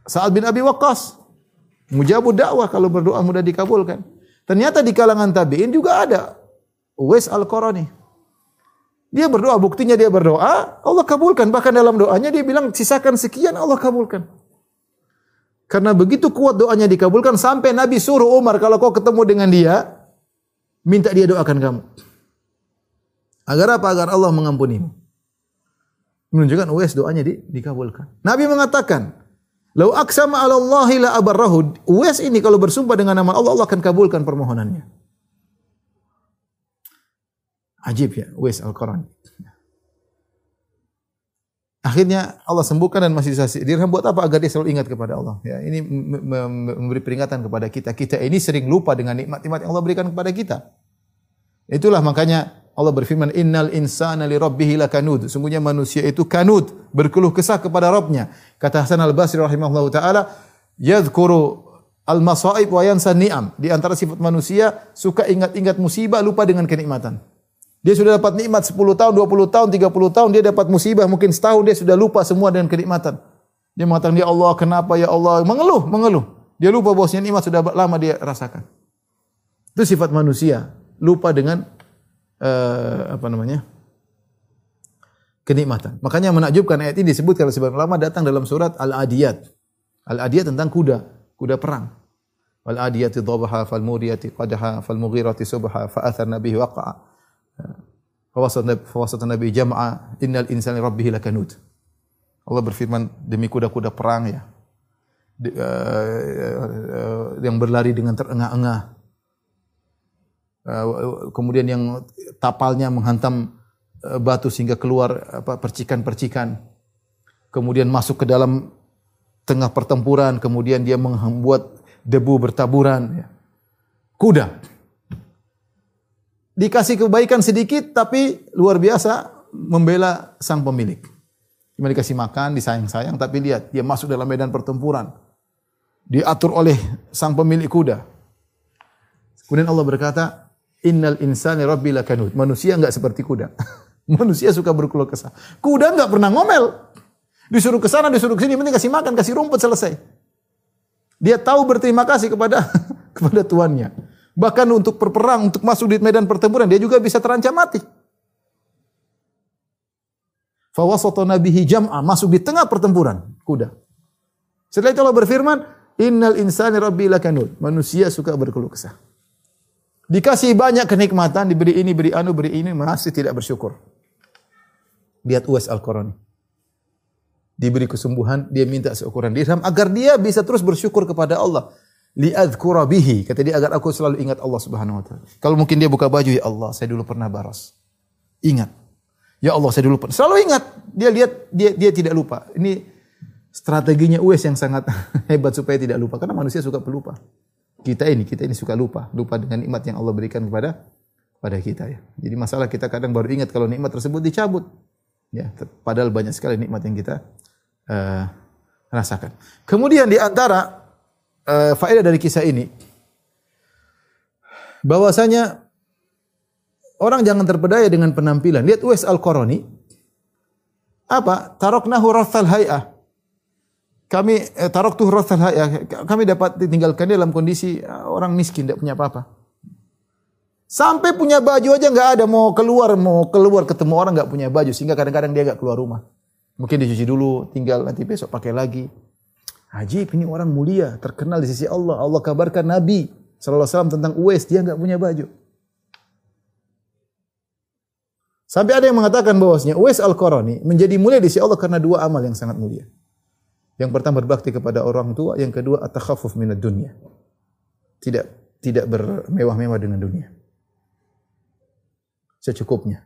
Sa'ad bin Abi Waqqas. Mujabud dakwah kalau berdoa mudah dikabulkan. Ternyata di kalangan tabi'in juga ada Uwais Al-Qarani. Dia berdoa, buktinya dia berdoa, Allah kabulkan. Bahkan dalam doanya dia bilang, sisakan sekian, Allah kabulkan. Karena begitu kuat doanya dikabulkan, sampai Nabi suruh Umar, kalau kau ketemu dengan dia, Minta dia doakan kamu. Agar apa? Agar Allah mengampunimu. Menunjukkan Uwais doanya di, dikabulkan. Nabi mengatakan, Lau aksama ala Allahi la abarrahu. Uwais ini kalau bersumpah dengan nama Allah, Allah akan kabulkan permohonannya. Ajib ya, Uwais Al-Quran. Akhirnya Allah sembuhkan dan masih sisa dirham buat apa? Agar dia selalu ingat kepada Allah. Ya, ini memberi peringatan kepada kita. Kita ini sering lupa dengan nikmat-nikmat yang Allah berikan kepada kita. Itulah makanya Allah berfirman, Innal insana li rabbihi lakanud. Sungguhnya manusia itu kanud, berkeluh kesah kepada Rabbnya. Kata Hasan al-Basri rahimahullah ta'ala, Yadhkuru al-masaib wa yansa ni'am. Di antara sifat manusia, suka ingat-ingat musibah, lupa dengan kenikmatan. Dia sudah dapat nikmat 10 tahun, 20 tahun, 30 tahun, dia dapat musibah mungkin setahun dia sudah lupa semua dengan kenikmatan. Dia mengatakan, "Ya Allah, kenapa ya Allah?" Mengeluh, mengeluh. Dia lupa bosnya nikmat sudah lama dia rasakan. Itu sifat manusia, lupa dengan uh, apa namanya? kenikmatan. Makanya menakjubkan ayat ini disebut kalau sebagian ulama datang dalam surat Al-Adiyat. Al-Adiyat tentang kuda, kuda perang. Wal adiyati dhabaha fal muriyati qadaha fal mughirati subha fa atharna bihi waqa'a. Fawasat Nabi jam'a innal insani rabbih lakanud. Allah berfirman demi kuda-kuda perang ya. Di, uh, uh, yang berlari dengan terengah-engah. Uh, kemudian yang tapalnya menghantam uh, batu sehingga keluar apa percikan-percikan. Kemudian masuk ke dalam tengah pertempuran, kemudian dia membuat debu bertaburan. Ya. Kuda. Dikasih kebaikan sedikit tapi luar biasa membela sang pemilik. Cuma dikasih makan, disayang-sayang, tapi lihat dia masuk dalam medan pertempuran. Diatur oleh sang pemilik kuda. Kemudian Allah berkata, Innal insani rabbi lakanut. Manusia enggak seperti kuda. Manusia suka berkeluh kesah. Kuda enggak pernah ngomel. Disuruh ke sana, disuruh ke sini, penting kasih makan, kasih rumput selesai. Dia tahu berterima kasih kepada kepada tuannya. Bahkan untuk berperang, untuk masuk di medan pertempuran, dia juga bisa terancam mati. Fawasata nabihi jam'a, masuk di tengah pertempuran, kuda. Setelah itu Allah berfirman, Innal insani rabbi lakanud. Manusia suka berkeluh kesah. Dikasih banyak kenikmatan, diberi ini, beri anu, beri ini, masih tidak bersyukur. Lihat Uwais Al-Qarani. Diberi kesembuhan, dia minta seukuran dirham agar dia bisa terus bersyukur kepada Allah li'adhkura bihi. Kata dia agar aku selalu ingat Allah Subhanahu wa taala. Kalau mungkin dia buka baju, ya Allah, saya dulu pernah baras. Ingat. Ya Allah, saya dulu pernah. Selalu ingat. Dia lihat dia dia tidak lupa. Ini strateginya Uwais yang sangat hebat supaya tidak lupa karena manusia suka pelupa. Kita ini, kita ini suka lupa, lupa dengan nikmat yang Allah berikan kepada pada kita ya. Jadi masalah kita kadang baru ingat kalau nikmat tersebut dicabut. Ya, padahal banyak sekali nikmat yang kita uh, rasakan. Kemudian di antara uh, faedah dari kisah ini bahwasanya orang jangan terpedaya dengan penampilan. Lihat Uwais Al-Qarani apa? Taroknahu rathal hay'ah. Kami eh, tarok tuh hay'ah. Kami dapat ditinggalkan dalam kondisi uh, orang miskin, tidak punya apa-apa. Sampai punya baju aja nggak ada, mau keluar, mau keluar ketemu orang nggak punya baju, sehingga kadang-kadang dia nggak keluar rumah. Mungkin dicuci dulu, tinggal nanti besok pakai lagi. Ajib ini orang mulia, terkenal di sisi Allah. Allah kabarkan Nabi sallallahu alaihi wasallam tentang Uwais, dia enggak punya baju. Sampai ada yang mengatakan bahwasanya Uwais Al-Qarani menjadi mulia di sisi Allah karena dua amal yang sangat mulia. Yang pertama berbakti kepada orang tua, yang kedua at-takhaffuf minad dunya. Tidak tidak bermewah-mewah dengan dunia. Secukupnya.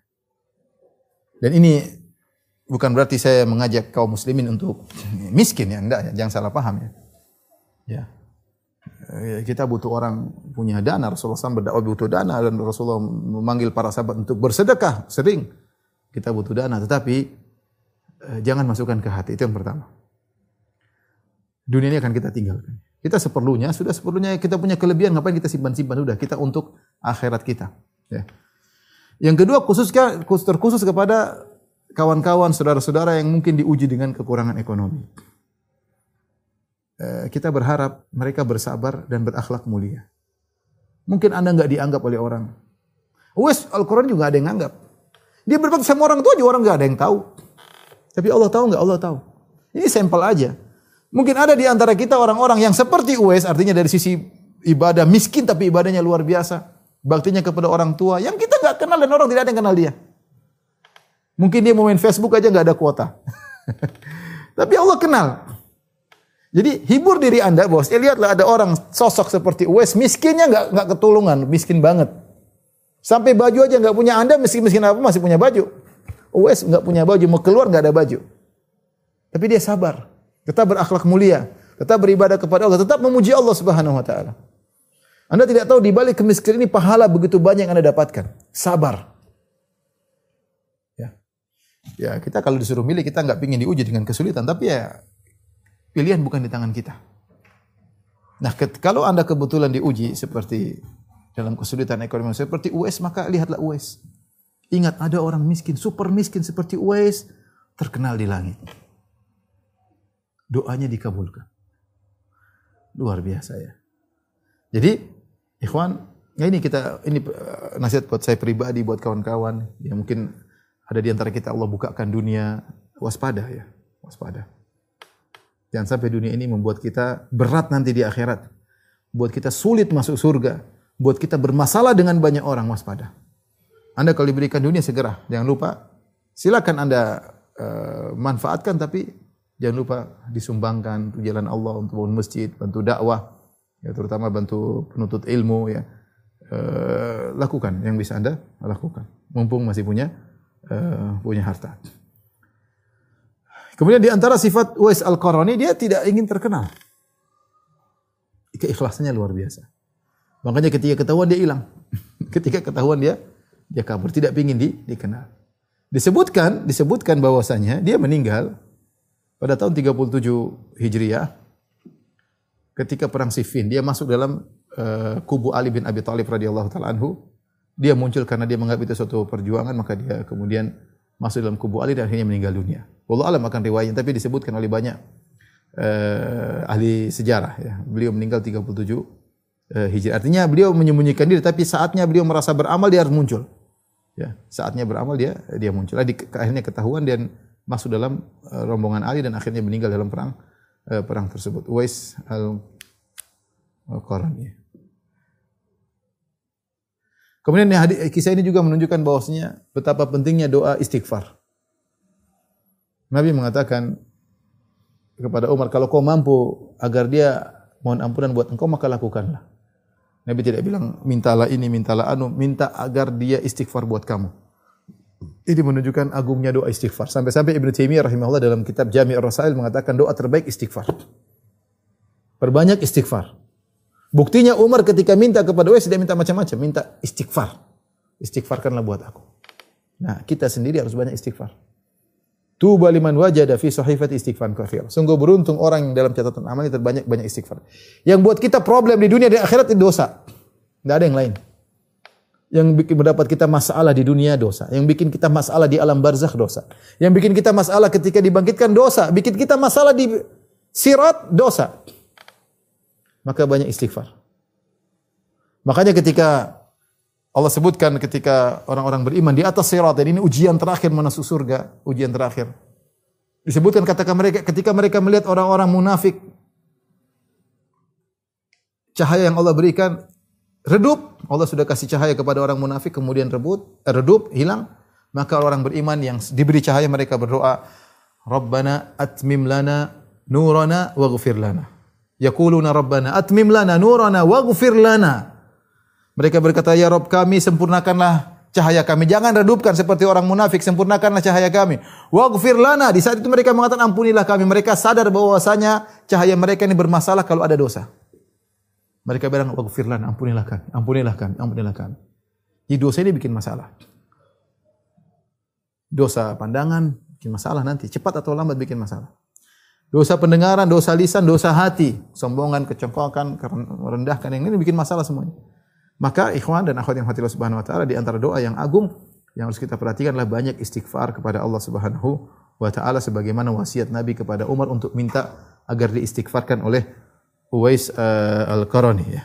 Dan ini bukan berarti saya mengajak kaum muslimin untuk miskin ya, enggak ya, jangan salah paham ya. Ya. Eh, kita butuh orang punya dana, Rasulullah SAW berdakwah butuh dana dan Rasulullah memanggil para sahabat untuk bersedekah, sering. Kita butuh dana, tetapi eh, jangan masukkan ke hati, itu yang pertama. Dunia ini akan kita tinggalkan. Kita seperlunya, sudah seperlunya kita punya kelebihan, ngapain kita simpan-simpan? Udah, kita untuk akhirat kita. Ya. Yang kedua, khususnya terkhusus kepada kawan-kawan, saudara-saudara yang mungkin diuji dengan kekurangan ekonomi. Eh, kita berharap mereka bersabar dan berakhlak mulia. Mungkin Anda nggak dianggap oleh orang. Wes Al-Quran juga ada yang anggap. Dia berbakti sama orang tua juga orang nggak ada yang tahu. Tapi Allah tahu nggak? Allah tahu. Ini sampel aja. Mungkin ada di antara kita orang-orang yang seperti Uwais, artinya dari sisi ibadah miskin tapi ibadahnya luar biasa. Baktinya kepada orang tua yang kita nggak kenal dan orang tidak ada yang kenal dia. Mungkin dia mau main Facebook aja nggak ada kuota. Tapi Allah kenal. Jadi hibur diri anda bos. Eh, lihatlah ada orang sosok seperti Uwais miskinnya nggak nggak ketulungan, miskin banget. Sampai baju aja nggak punya anda miskin miskin apa masih punya baju. Uwais nggak punya baju mau keluar nggak ada baju. Tapi dia sabar, tetap berakhlak mulia, tetap beribadah kepada Allah, tetap memuji Allah Subhanahu Wa Taala. Anda tidak tahu di balik kemiskinan ini pahala begitu banyak yang anda dapatkan. Sabar. Ya kita kalau disuruh milih kita nggak pingin diuji dengan kesulitan, tapi ya pilihan bukan di tangan kita. Nah kalau anda kebetulan diuji seperti dalam kesulitan ekonomi seperti US maka lihatlah US. Ingat ada orang miskin, super miskin seperti US terkenal di langit. Doanya dikabulkan. Luar biasa ya. Jadi, ikhwan, ya ini kita ini eh, nasihat buat saya pribadi, buat kawan-kawan yang mungkin ada di antara kita Allah bukakan dunia, waspada ya, waspada. Jangan sampai dunia ini membuat kita berat nanti di akhirat. Buat kita sulit masuk surga. Buat kita bermasalah dengan banyak orang, waspada. Anda kalau diberikan dunia segera, jangan lupa. Silakan Anda uh, manfaatkan tapi Jangan lupa disumbangkan untuk jalan Allah, untuk bangun masjid, bantu dakwah, ya terutama bantu penuntut ilmu ya. E, lakukan yang bisa Anda lakukan. Mumpung masih punya e, punya harta. Kemudian di antara sifat Uwais Al-Qarani dia tidak ingin terkenal. Keikhlasannya luar biasa. Makanya ketika ketahuan dia hilang. ketika ketahuan dia dia kabur, tidak ingin di, dikenal. Disebutkan disebutkan bahwasanya dia meninggal pada tahun 37 Hijriah ketika perang Siffin. Dia masuk dalam uh, kubu Ali bin Abi Thalib radhiyallahu taala anhu. Dia muncul karena dia menganggap itu suatu perjuangan, maka dia kemudian masuk dalam kubu Ali dan akhirnya meninggal dunia. Wallahu alam akan riwayat tapi disebutkan oleh banyak uh, ahli sejarah ya. Beliau meninggal 37 uh, Hijriah. Artinya beliau menyembunyikan diri tapi saatnya beliau merasa beramal dia harus muncul. Ya, saatnya beramal dia dia muncul. Akhirnya ketahuan dan masuk dalam uh, rombongan Ali dan akhirnya meninggal dalam perang uh, perang tersebut. Uwais al-Qarani. Kemudian hadis, kisah ini juga menunjukkan bahwasanya betapa pentingnya doa istighfar. Nabi mengatakan kepada Umar, kalau kau mampu agar dia mohon ampunan buat engkau maka lakukanlah. Nabi tidak bilang mintalah ini, mintalah anu, minta agar dia istighfar buat kamu. Ini menunjukkan agungnya doa istighfar. Sampai-sampai Ibnu Taimiyah rahimahullah dalam kitab Jami' ar-Rasail mengatakan doa terbaik istighfar. Perbanyak istighfar. Buktinya Umar ketika minta kepada Uwais tidak minta macam-macam, minta istighfar. Istighfarkanlah buat aku. Nah, kita sendiri harus banyak istighfar. Tuba liman wajada fi sahifati istighfar kafir. Sungguh beruntung orang yang dalam catatan amal terbanyak banyak istighfar. Yang buat kita problem di dunia dan akhirat itu dosa. Tidak ada yang lain yang bikin mendapat kita masalah di dunia dosa, yang bikin kita masalah di alam barzakh dosa, yang bikin kita masalah ketika dibangkitkan dosa, bikin kita masalah di sirat dosa. Maka banyak istighfar. Makanya ketika Allah sebutkan ketika orang-orang beriman di atas sirat dan ini ujian terakhir masuk surga, ujian terakhir. Disebutkan katakan mereka ketika mereka melihat orang-orang munafik cahaya yang Allah berikan redup, Allah sudah kasih cahaya kepada orang munafik kemudian rebut, eh, redup, hilang, maka orang beriman yang diberi cahaya mereka berdoa, Rabbana atmim lana nurana waghfir lana. Yaquluna Rabbana atmim lana nurana waghfir lana. Mereka berkata, Ya Rabb kami, sempurnakanlah cahaya kami. Jangan redupkan seperti orang munafik, sempurnakanlah cahaya kami. Waghfir lana. Di saat itu mereka mengatakan, ampunilah kami. Mereka sadar bahwasanya cahaya mereka ini bermasalah kalau ada dosa. Mereka bilang, waghfir lana, ampunilah kami, ampunilah kami, ampunilah kami. Jadi dosa ini bikin masalah. Dosa pandangan bikin masalah nanti, cepat atau lambat bikin masalah. Dosa pendengaran, dosa lisan, dosa hati, sombongan, kecongkokan, merendahkan yang ini bikin masalah semuanya. Maka ikhwan dan akhwat yang hati Allah Subhanahu wa taala di antara doa yang agung yang harus kita perhatikan adalah banyak istighfar kepada Allah Subhanahu wa taala sebagaimana wasiat Nabi kepada Umar untuk minta agar diistighfarkan oleh Uwais uh, Al-Qarani ya.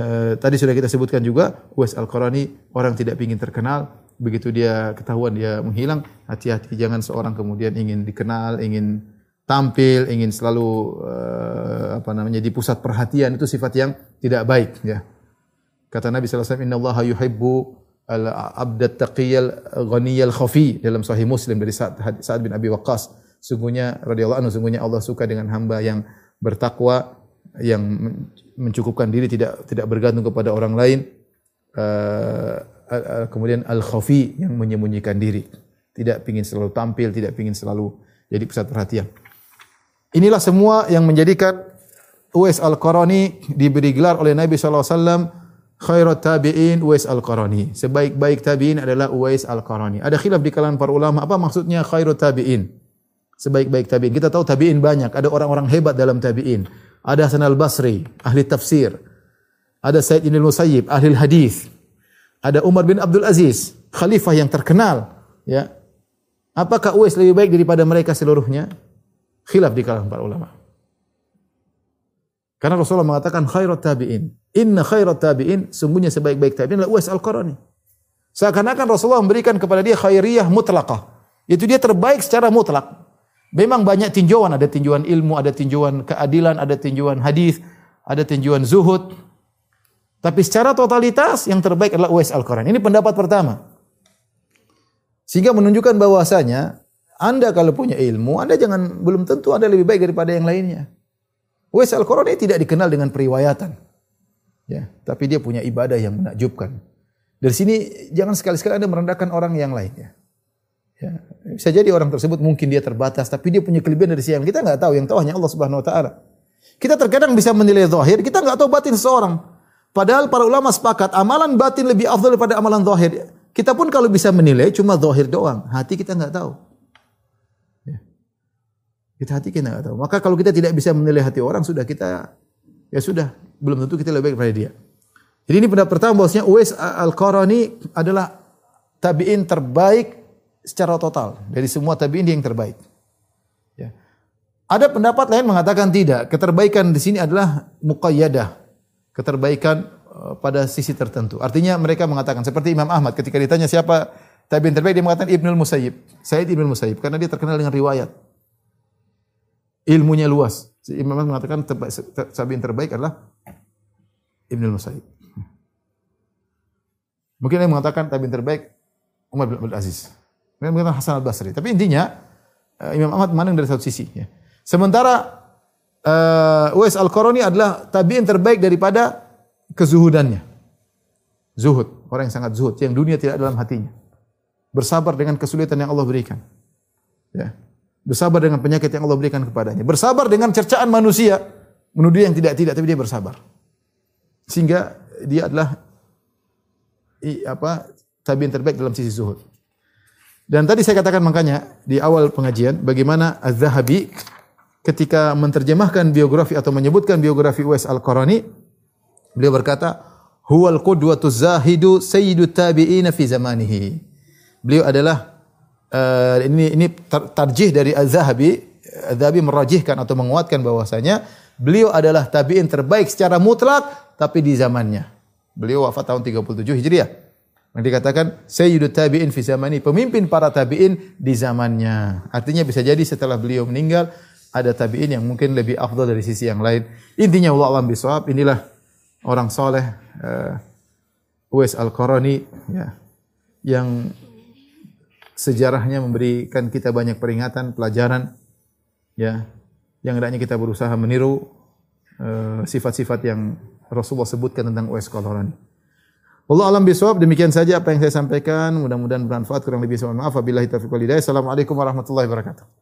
Uh, tadi sudah kita sebutkan juga Uwais Al-Qarani orang tidak ingin terkenal, begitu dia ketahuan dia menghilang, hati-hati jangan seorang kemudian ingin dikenal, ingin tampil, ingin selalu uh, apa namanya di pusat perhatian itu sifat yang tidak baik ya. Kata Nabi sallallahu alaihi wasallam, "Innallaha yuhibbu al-'abda taqiyal ghaniyal khafi" dalam sahih Muslim dari Sa'ad bin Abi Waqqas. Sungguhnya radhiyallahu anhu sungguhnya Allah suka dengan hamba yang bertakwa yang mencukupkan diri tidak tidak bergantung kepada orang lain uh, kemudian al khafi yang menyembunyikan diri. Tidak ingin selalu tampil tidak ingin selalu jadi pusat perhatian. Inilah semua yang menjadikan Uwais Al-Qarani diberi gelar oleh Nabi sallallahu alaihi wasallam khairat tabi'in Uwais Al-Qarani. Sebaik-baik tabi'in adalah Uwais Al-Qarani. Ada khilaf di kalangan para ulama apa maksudnya khairat tabi'in? Sebaik-baik tabi'in. Kita tahu tabi'in banyak. Ada orang-orang hebat dalam tabi'in ada Hasan al-Basri, ahli tafsir. Ada Said Ibn Musayyib, ahli hadis. Ada Umar bin Abdul Aziz, khalifah yang terkenal. Ya. Apakah Uwais lebih baik daripada mereka seluruhnya? Khilaf di kalangan para ulama. Karena Rasulullah mengatakan khairat tabi'in. Inna khairat tabi'in, sungguhnya sebaik-baik tabi'in adalah Uwais al-Qarani. Seakan-akan Rasulullah memberikan kepada dia khairiyah mutlaqah. Itu dia terbaik secara mutlak. Memang banyak tinjauan, ada tinjauan ilmu, ada tinjauan keadilan, ada tinjauan hadis, ada tinjauan zuhud. Tapi secara totalitas yang terbaik adalah Uwais Al-Quran. Ini pendapat pertama. Sehingga menunjukkan bahwasanya Anda kalau punya ilmu, Anda jangan belum tentu Anda lebih baik daripada yang lainnya. Uwais Al-Qarani tidak dikenal dengan periwayatan. Ya, tapi dia punya ibadah yang menakjubkan. Dari sini jangan sekali-sekali Anda merendahkan orang yang lain ya. Bisa jadi orang tersebut mungkin dia terbatas, tapi dia punya kelebihan dari siang. Kita nggak tahu, yang tahu hanya Allah Subhanahu Wa Taala. Kita terkadang bisa menilai zahir, kita nggak tahu batin seseorang. Padahal para ulama sepakat amalan batin lebih afdal daripada amalan zahir. Kita pun kalau bisa menilai cuma zahir doang, hati kita nggak tahu. Ya. Kita hati kita nggak tahu. Maka kalau kita tidak bisa menilai hati orang, sudah kita ya sudah, belum tentu kita lebih baik daripada dia. Jadi ini pendapat pertama bahwasanya Uwais Al-Qarani adalah tabi'in terbaik secara total dari semua tabi'in dia yang terbaik. Ya. Ada pendapat lain mengatakan tidak. Keterbaikan di sini adalah muqayyadah. Keterbaikan uh, pada sisi tertentu. Artinya mereka mengatakan seperti Imam Ahmad ketika ditanya siapa tabi'in terbaik dia mengatakan Ibnul Musayyib. Said Ibnul Musayyib karena dia terkenal dengan riwayat. Ilmunya luas. Imam Ahmad mengatakan tabi'in terbaik adalah Ibnul Musayyib. Mungkin yang mengatakan tabi'in terbaik Umar bin Abdul Aziz. Mereka mengatakan Hasan al Basri. Tapi intinya uh, Imam Ahmad memandang dari satu sisi. Ya. Sementara uh, Uwais al Qarani adalah tabiin terbaik daripada kezuhudannya. Zuhud, orang yang sangat zuhud, yang dunia tidak dalam hatinya. Bersabar dengan kesulitan yang Allah berikan. Ya. Bersabar dengan penyakit yang Allah berikan kepadanya. Bersabar dengan cercaan manusia. Menuduh yang tidak-tidak, tapi dia bersabar. Sehingga dia adalah i, apa tabiin terbaik dalam sisi zuhud. Dan tadi saya katakan makanya di awal pengajian bagaimana Az-Zahabi ketika menerjemahkan biografi atau menyebutkan biografi Uwais Al-Qarani beliau berkata huwal qudwatu zahidu sayyidu tabi'in fi zamanihi. Beliau adalah uh, ini ini tarjih dari Az-Zahabi Az-Zahabi merajihkan atau menguatkan bahwasanya beliau adalah tabi'in terbaik secara mutlak tapi di zamannya. Beliau wafat tahun 37 Hijriah. Yang dikatakan Sayyidut Tabi'in fi zamani, pemimpin para tabi'in di zamannya. Artinya bisa jadi setelah beliau meninggal ada tabi'in yang mungkin lebih afdal dari sisi yang lain. Intinya Allah alam bisawab, inilah orang soleh uh, Uwais Al-Qarani ya, yang sejarahnya memberikan kita banyak peringatan, pelajaran ya, yang hendaknya kita berusaha meniru eh, sifat-sifat uh, yang Rasulullah sebutkan tentang Uwais Al-Qarani. Allah alam bisawab demikian saja apa yang saya sampaikan. Mudah-mudahan bermanfaat. Kurang lebih mohon maaf. Wabillahi taufiq assalamualaikum warahmatullahi wabarakatuh